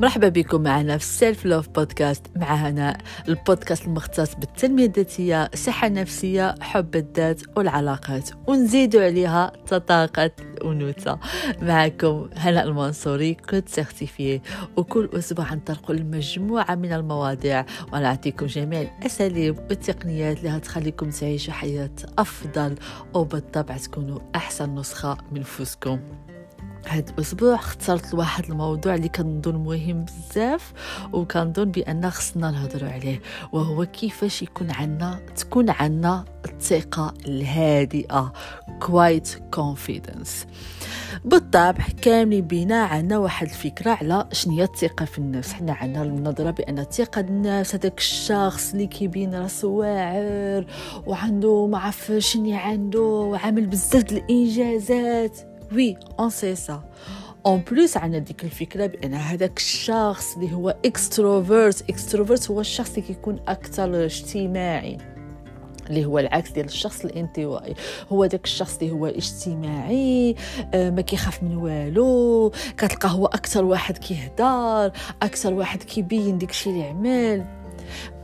مرحبا بكم معنا في ال self love podcast مع هناء البودكاست المختص بالتنمية الذاتية الصحة النفسية حب الذات والعلاقات. ونزيدوا عليها طاقة الأنوثة معكم هناء المنصوري coach certifiée وكل أسبوع نطرق المجموعة من المواضيع. ونعطيكم جميع الأساليب والتقنيات اللي هتخليكم تعيشوا حياة أفضل. وبالطبع تكونوا أحسن نسخة من نفوسكم. هاد الأسبوع اخترت لواحد الموضوع اللي كنظن مهم بزاف وكنظن بأن خصنا نهضروا عليه وهو كيفاش يكون عندنا تكون عندنا الثقة الهادئة quiet confidence بالطبع كامل بينا عندنا واحد الفكرة على شنو هي الثقة في النفس حنا عندنا النظرة بأن الثقة النفس هذاك الشخص اللي كيبين راسو واعر وعنده ما عرف شنو عنده وعامل بزاف الإنجازات. Oui on sait ça En plus عندنا ديك الفكرة بان هذاك الشخص اللي هو extrovert extrovert هو الشخص اللي كيكون أكثر اجتماعي اللي هو العكس ديال الشخص الانطوائي هو داك الشخص اللي هو اجتماعي ما كيخاف من والو كتلقى هو أكثر واحد كيهدر أكثر واحد كيبين داكشي اللي عمل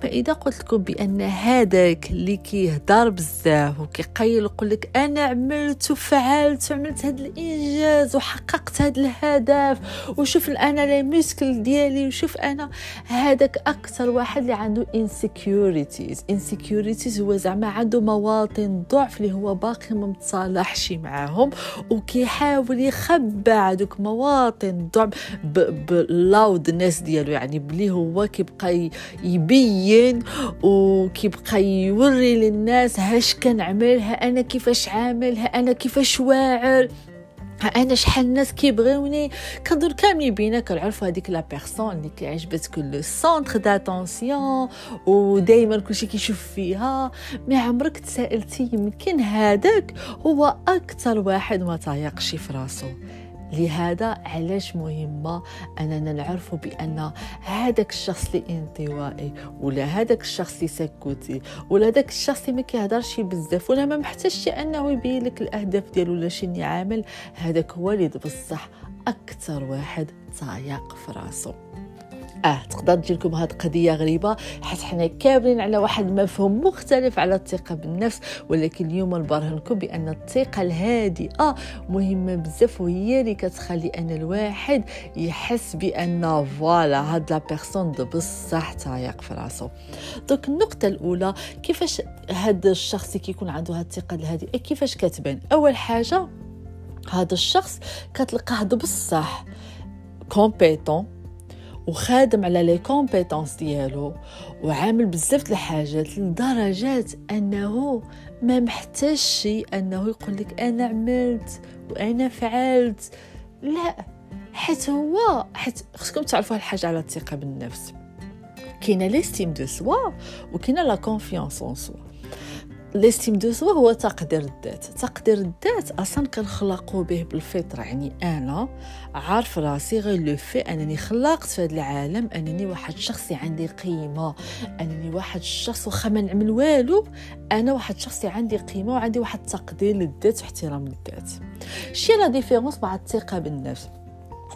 فإذا قلت لكم بأن هذاك اللي كيهضر بزاف وكيقيل يقول لك أنا عملت وفعلت وعملت هذا الإنجاز وحققت هذا الهدف وشوف أنا les muscles ديالي وشوف أنا هذاك أكثر واحد اللي عنده insecurities insecurities هو زعما عنده مواطن ضعف اللي هو باقي ما متصالحش معاهم وكيحاول يخبع دوك مواطن ضعف بال loudness ديالو يعني بلي هو كيبقى يبين مزيان وكيبقى يوري للناس هاش كنعمل ها أنا كيفاش عامل ها أنا كيفاش واعر أنا شحال الناس كيبغيوني. كنظن كاملين بينا كنعرفوا هذيك la personne اللي كيعيش بتكون le centre d'attention ودائما كلشي كيشوف فيها. ما عمرك تسائلتي يمكن هذاك هو أكثر واحد ما تايقش في راسو. لهذا علاش مهمة أننا نعرف بأن هذاك الشخص اللي انطوائي ولا هذاك الشخص اللي سكوتي ولا هذاك الشخص اللي ما كيهضرش بزاف ولا ما محتاجش أنه يبين لك الأهداف ديالو ولا شنو عامل هذاك هو اللي بصح أكثر واحد تايق في راسو. آه تقدر تجيلكم هاد قضيه غريبة حيت حنا كاملين على واحد المفهوم مختلف على الثقة بالنفس ولكن اليوم نبرهنكم بأن الثقة الهادئة مهمة بزاف وهي اللي كتخلي أن الواحد يحس بأن voilà هاد la personne بصح تايق في راسو. donc النقطة الأولى كيفاش هاد الشخص كيكون عنده هاد الثقة الهادئة كيفاش كتبان؟ أول حاجة هذا الشخص كتلقاه بصح compétent وخادم على les compétences ديالو وعامل بزاف الحاجات لدرجه أنه ما محتاجش أنه يقول لك أنا عملت وأنا فعلت. لا حيت هو حيت خصكم تعرفوا الحاجة على الثقة بالنفس. كاينة l'estime de soi وكاينة la confiance en soi l'estime de soi هو تقدير الذات. تقدير الذات أصلا كنخلقوا به بالفطرة. يعني أنا عارف راسي غير le fait أنني خلقت في هذا العالم أنني واحد الشخص عندي قيمة أنني واحد الشخص واخا ما نعمل والو أنا واحد الشخص عندي قيمة وعندي واحد التقدير للذات واحترام للذات. c'est la différence مع الثقة بالنفس.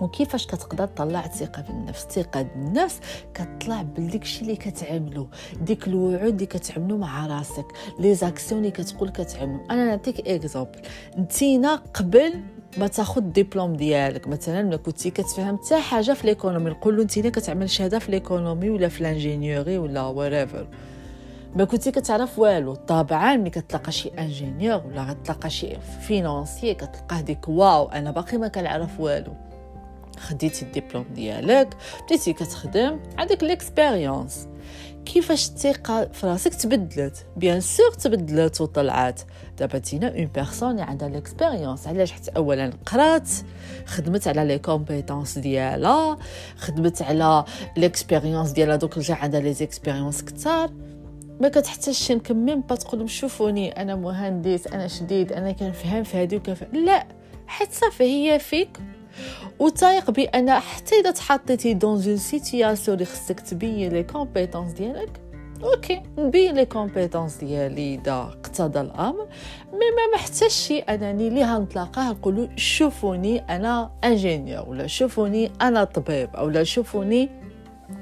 وكيفاش كتقدر تطلع ثقه بالنفس الثقه بالنفس كتطلع بالديك الشيء اللي كتعملو ديك الوعود اللي كتعملو مع راسك les actions اللي كتقول كتعملو. أنا نعطيك exemple نتينا قبل ما تاخذ الدبلوم ديالك. مثلا ما كنتي كتفهم حتى حاجة في l'économie نقولوا انت كتعمل شهادة في l'économie ولا في l'ingénierie ولا whatever ما كنتي كتعرف والو. طبعا ملي كتلقى شي ingénieur ولا كتلقى شي financier كتلقاه ديك wow أنا باقي ما كنعرف والو. خديتي الدبلوم ديالك بديتي كتخدم عندك l'expérience كيفاش الثقة في راسك تبدلت؟ bien sûr تبدلت وطلعت. دابا تينا une personne عندها l'expérience علاش؟ حيت اولا قرات خدمت على les compétences ديالها خدمت على l'expérience ديالها donc رجع عندها les expériences كثار ما كتحتاجش نكمل با تقول شوفوني أنا مهندس أنا شديد أنا كنفهم في هذه وكيف لا حيت صافي هي فيك. وتايق بأن حتى إذا تحطيتي dans une situation اللي خصك تبين les compétences ديالك ok نبين les compétences ديالي إذا اقتضى الأمر. mais ما محتاجش أنني اللي غنتلاقاه نقولوا شوفوني أنا ingénieur ولا شوفوني أنا طبيب أو لا شوفوني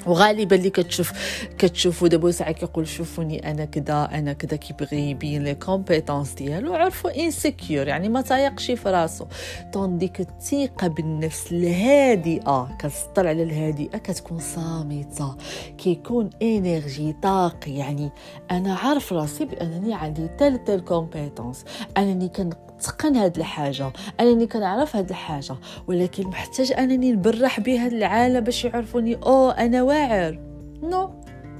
وغالبا اللي كتشوف كتشوفوا دابا ساعات كيقول شوفوني أنا كذا أنا كذا كيبغي يبين les compétences ديالو عرفوا insecure يعني ما تايقش في راسو. tandis que الثقه بالنفس الهادئة كتسطر على الهادئة كتكون صامتة. كيكون energy طاقي يعني أنا عارف راسي بأنني عندي telle telle compétence أنني كن نتقن هاد الحاجة. أنني كنعرف هاد الحاجة. ولكن محتاج أنني نبرح بها العالم باش يعرفوني. أو أنا واعر. non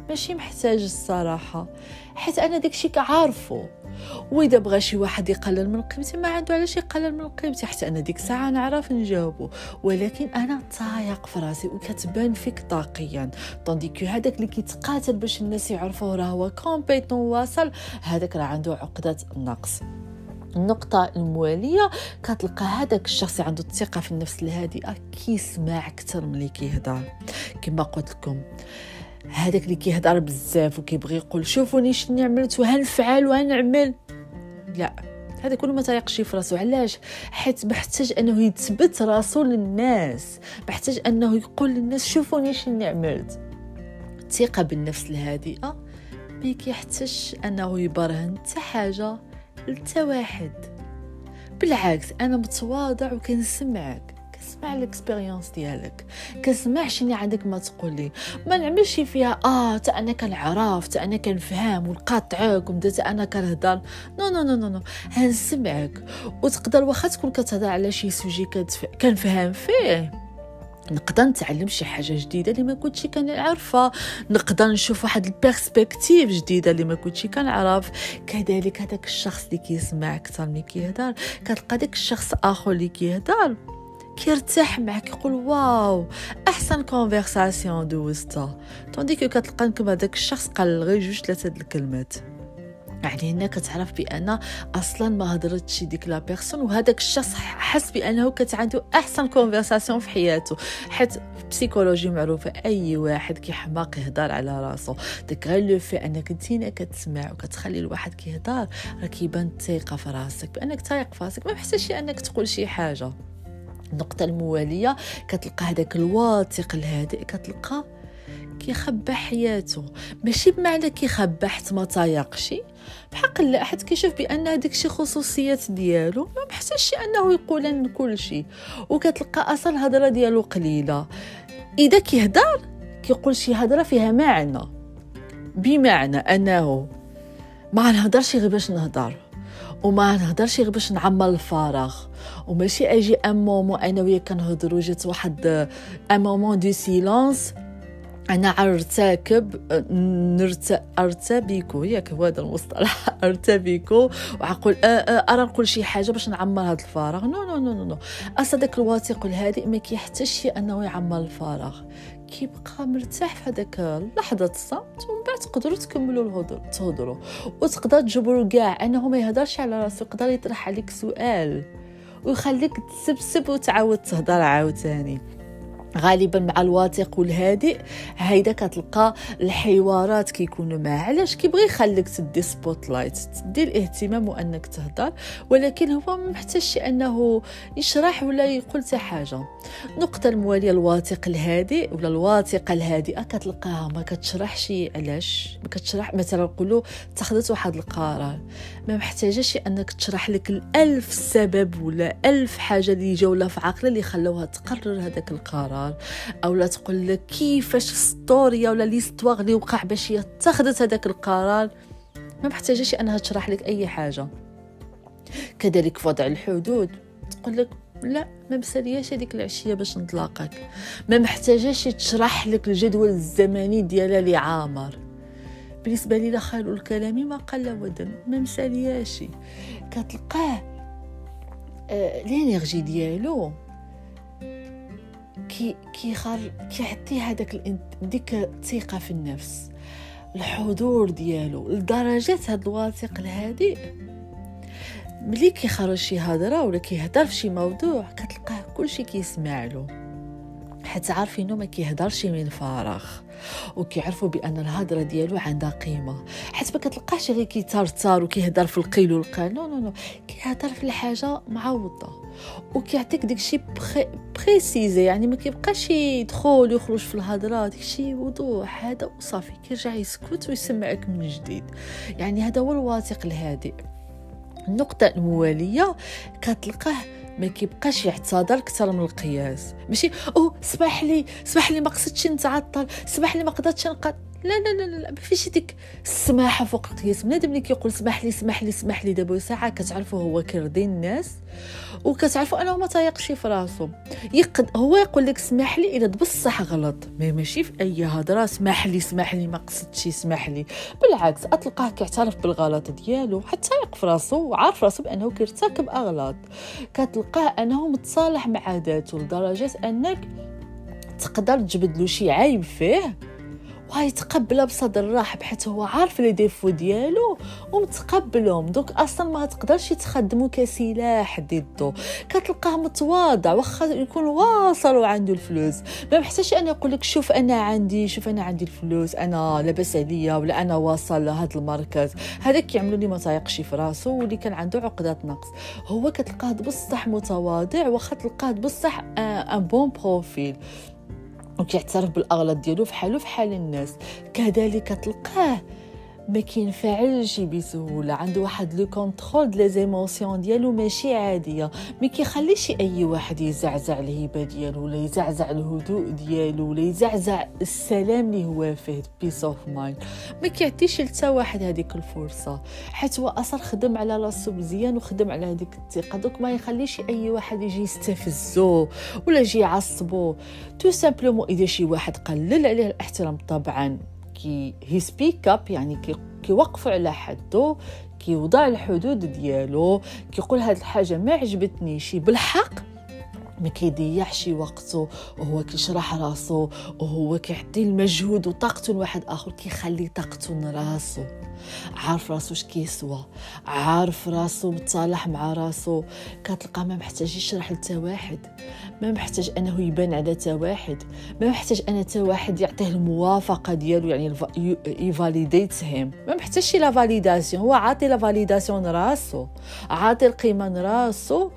ماشي محتاج الصراحة. حيت أنا داكشي كعارفو. وإذا بغى شي واحد يقلل من قيمتي ما عنده علاش يقلل من قيمتي حتى أنا ديك الساعة نعرف نجاوبه ولكن أنا تايق في راسي وكتبان فيك طاقيا. طوندي كو هذاك اللي كيتقاتل باش الناس يعرفوه راه هو كومبيتون واصل هذاك راه عنده عقدة النقص النقطة الموالية كتلقى هذاك الشخص عنده الثقة في النفس الهادئة كيسمع أكثر من اللي كيهضر. كما قلت لكم هذاك اللي كيهضر بزاف وكيبغي يقول شوفوني شنو عملت وهنفعل وهنعمل. لا هذا كله ما تايقش في راسو. علاش؟ حيت محتاج أنه يثبت راسو للناس محتاج أنه يقول للناس شوفوني شنو عملت. الثقة بالنفس الهادئة ما كيحتاجش أنه يبرهن حتى حاجة لتا واحد. بالعكس أنا متواضع وكنسمعك. كنسمع الاكسبيريونس ديالك. كنسمع شنو عندك ما تقولي. ما نعملش فيها آه تا أنا كنعرف تا أنا كنفهم ونقاطعك وبدا تا أنا كنهضر. non non non non, non. هنسمعك. وتقدر واخا تكون كتهضر على شي sujet كنفهم فيه. نقدر نتعلم شي حاجة جديدة اللي ما كنتش كنعرفها. نقدر نشوف واحد ال perspective جديدة اللي ما كنتش كنعرف. كذلك هذاك الشخص اللي كيسمع أكثر ملي كيهضر. كتلقى داك الشخص آخر اللي كيهضر. كيرتاح معك يقول wow أحسن conversation دوزتها. tandis que كتلقى هذاك الشخص قال غير جوج ثلاثة الكلمات. يعني هنا كتعرف بأن أصلا ما هضرتش ديك la personne وهذاك الشخص حس بأنه كانت عنده أحسن conversation في حياته. حيت psychologie معروفة أي واحد كيحماق يهضر على راسو. داك غير le fait أنك انتينا كتسمع وكتخلي الواحد كيهضر راه كيبان الثقه في راسك. بأنك تايق في راسك ما محتاجش أنك تقول شي حاجة. النقطة الموالية كتلقى هذاك الواثق الهادئ كتلقى كيخبى حياته. ماشي بمعنى كيخبى حتى ما تايقش بحق لا حد كيشوف بأن هذيك شي خصوصيات ديالو ما محتاجش أنه يقول لنا كل شيء وكتلقى أصلا الهضرة ديالو قليلة. إذا كيهضر كيقول شي هضرة فيها معنى. بمعنى أنه ما نهضرش غير باش نهضر. وما نهضرش غير باش نعمر الفراغ وماشي أجي ان مومون أنا وياك كنهضروا جات واحد un moment de silence أنا أرتبك نرت ياك هو هذا المصطلح. ارتبيكو وعقول أرى نقول شي حاجة باش نعمر هذا الفراغ. non non non non أصلا داك الواثق الهادئ ما كيحتاجش أنه يعمر الفراغ كيبقى مرتاح في هذاك لحظه الصمت ومن بعد تقدروا تكملوا الهضر تهضروا. وتقدر تجبروا كاع أنه ما يهضرش على راسو يقدر يطرح عليك سؤال ويخليك تسبسب وتعاود تهضر عاوتاني. غالبا مع الواثق والهادئ. هيدا كتلقى الحوارات كيكونوا معاه. علاش كيبغي يخليك تدي spotlight تدي الاهتمام وأنك تهضر. ولكن هو ما محتاجش أنه يشرح ولا يقول حتى حاجة. النقطه الموالية الواثق الهادئ ولا الواثقة الهادئة كتلقاها. ما كتشرحش علاش؟ ما كتشرح مثلا نقولوا اتخذت واحد القرار. ما محتاجاش أنك تشرح لك الألف سبب ولا ألف حاجة اللي جاو لها في عقلها اللي خلوها تقرر هذاك القرار. القرار أو لا تقول لك كيفاش ستوريا ولا ليستواغ اللي وقع باش هي اتخذت هذاك القرار ما محتاجاش أنها تشرح لك أي حاجة. كذلك في وضع الحدود تقول لك لا ما مسالياش هذيك العشية باش نتلاقاك. ما محتاجاش تشرح لك الجدول الزمني ديالها اللي عامر بالنسبة لي خير الكلام ما قل ودل ما مسالياش كتلقاه آه l'énergie ديالو. كي كيخر كيعطي هذاك ديك الثقة في النفس. الحضور ديالو لدرجة هاد الواثق الهادئ ملي كيخرج شي هضرة ولا كيهضر في شي موضوع كتلقاه كلشي كيسمع له. حتى عارفينو ما كيهضرش من فراغ. وكيعرفوا بأن الهضرة ديالو عندها قيمة. حيت ما كتلقاش غير كيترتر وكيهضر في القيل والقال. no no no كيهضر في الحاجة معوضة. وكيعطيك داكشي précis يعني ما كيبقاش يدخل ويخرج في الهضرة داكشي وضوح. هذا وصافي كيرجع يسكت ويسمعك من جديد. يعني هذا هو الواثق الهادئ. النقطة الموالية كتلقاه ما كيبقاش يعتذر أكثر من القياس. ماشي؟ أو سمح لي سمح لي ما قصدتش نتعطل سمح لي ما قدرتش نقد لا لا لا لا ما فيش ديك السماحه فوق القياس بنادم اللي كيقول سمح لي سمح لي سمح لي. دابا ساعة كتعرفوا هو كيرضي الناس وكتعرفوا أنه ما تايقش في راسو. يقد هو يقول لك سمح لي إذا بصح غلط. ما ماشي في أي هضره سمح لي سمح لي ما قصدتش سمح لي. بالعكس اتلقاه كيعترف بالغلط ديالو حتى يقف راسو وعارف راسو بأنه كيرتكب أغلاط. كتلقاه أنه متصالح مع ذاته لدرجة أنك تقدر تجبد له شي عيب فيه. وغيتقبلها بصدر رحب حيت هو عارف لي ديفو ديالو ومتقبلهم. دوك أصلا ما تقدرش تخدمو كسلاح ضده كتلقاه متواضع واخا يكون واصل وعنده الفلوس. ما محتاجش أنا يقول لك شوف أنا عندي شوف أنا عندي الفلوس أنا لاباس عليا ولا أنا واصل لهذا المركز. هذاك كيعملوا لي ما تايقش في راسو واللي كان عنده عقده نقص. هو كتلقاه بصح متواضع واخا تلقاه بصح un bon profil وكيعترف بالأغلاط ديالو فحالو فحال الناس. كذلك تلقاه ما كينفعلش بسهولة. عنده واحد le contrôle des émotions ديالو ماشي عادية. ما كيخليش أي واحد يزعزع الهبه ديالو ولا يزعزع الهدوء ديالو ولا يزعزع السلام اللي هو فيه peace of mind ما كيعطيش لتا واحد هذيك الفرصة. حيت هو أصلا خدم على راسو مزيان وخدم على هذيك الثقة. donc ما يخليش أي واحد يجي يستفزو ولا يجي يعصبو. tout simplement إذا شي واحد قلل عليه الاحترام طبعا. كي he speak up يعني كي كيوقفوا على حده كيوضع الحدود ديالو كيقول هاد الحاجة ما عجبتنيش بالحق ما كيضيعش وقته وهو كيشرح راسو وهو كيعطي المجهود وطاقته لواحد آخر كيخلي طاقته لراسو عارف راسو اش كيسوى عارف راسو متصالح مع راسو. كتلقى ما محتاج يشرح لتا واحد ما محتاج أنه يبان على تا واحد ما محتاج أنا تا واحد يعطيه الموافقة ديالو يعني ي validate him ما محتاجش la validation هو عاطي la validation راسو عاطي القيمة راسو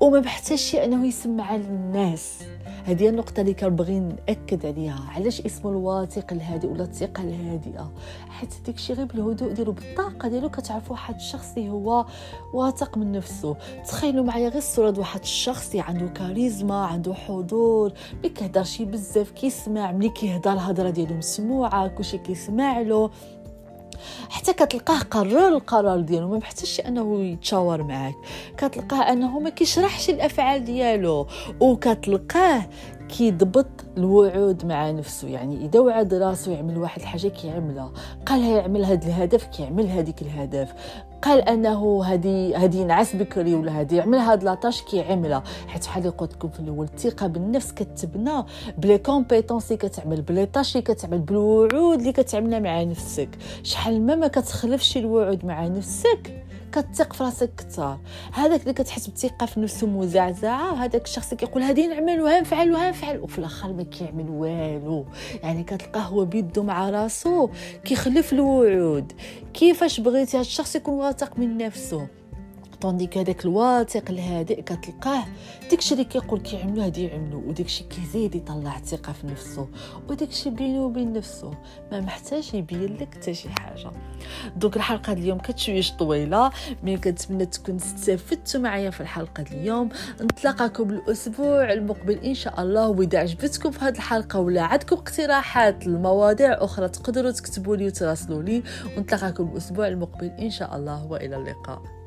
وما محتاجش أنه يسمع للناس هذه النقطة اللي كنبغي نأكد عليها. علاش اسمه الواثق الهادئ ولا الثقة الهادئة؟ حيت داكشي غير بالهدوء ديالو بالطاقة ديالو كتعرف واحد الشخص اللي هو واثق من نفسه. تخيلوا معايا غير الصورة واحد الشخص اللي عنده كاريزما عنده حضور ما كيهضرش بزاف كيسمع ملي كيهضر الهضرة ديالو مسموعة كلشي كيسمع له. حتى كتلقاه قرر القرار ديالو ما محتاجش أنه يتشاور معاك. كتلقاه أنه ما كيشرحش الأفعال ديالو وكتلقاه كيضبط الوعود مع نفسه. يعني إذا وعد راسو يعمل واحد الحاجة كيعملها. قال يعمل هذا الهدف كيعمل هذيك الهدف. قال أنه هذه هذه ينعس بكري ولا هذه يعمل هاد لاطاش كيعملها. حيت بحال اللي قلت لكم في الأول الثقة بالنفس كتبنى بلي كومبيتونس اللي كتعمل بلي طاش اللي كتعمل بالوعود اللي كتعملها مع نفسك. شحال ما ما كتخلفش الوعود مع نفسك كتثق في راسك كثار هذاك اللي كتحس بالثقه في نفسه مزعزعة هذاك الشخص اللي كيقول هذه نعمل وها نفعل وها نفعل. وفي الآخر ما كيعمل والو. يعني كتلقاه هو بيدو مع راسو كيخلف الوعود. كيفاش بغيتي هذا الشخص يكون واثق من نفسه؟ طونديك هذاك الواثق الهادئ كتلقاه داكشي اللي كيقول كيعملو هادي يعملو وداكشي كيزيد يطلع الثقة في نفسه وداكشي بينو وبين نفسه ما محتاج يبين لك حتى شي حاجة. دوك الحلقة اليوم كتشويش طويلة مي كنتمنى تكون استفدتوا معايا في الحلقة اليوم. نتلاقاكم الأسبوع المقبل إن شاء الله وإذا عجبتكم في هذه الحلقة ولا عندكم اقتراحات لمواضيع أخرى تقدروا تكتبوا لي وتراسلوا لي ونتلاقاكم الأسبوع المقبل إن شاء الله وإلى اللقاء.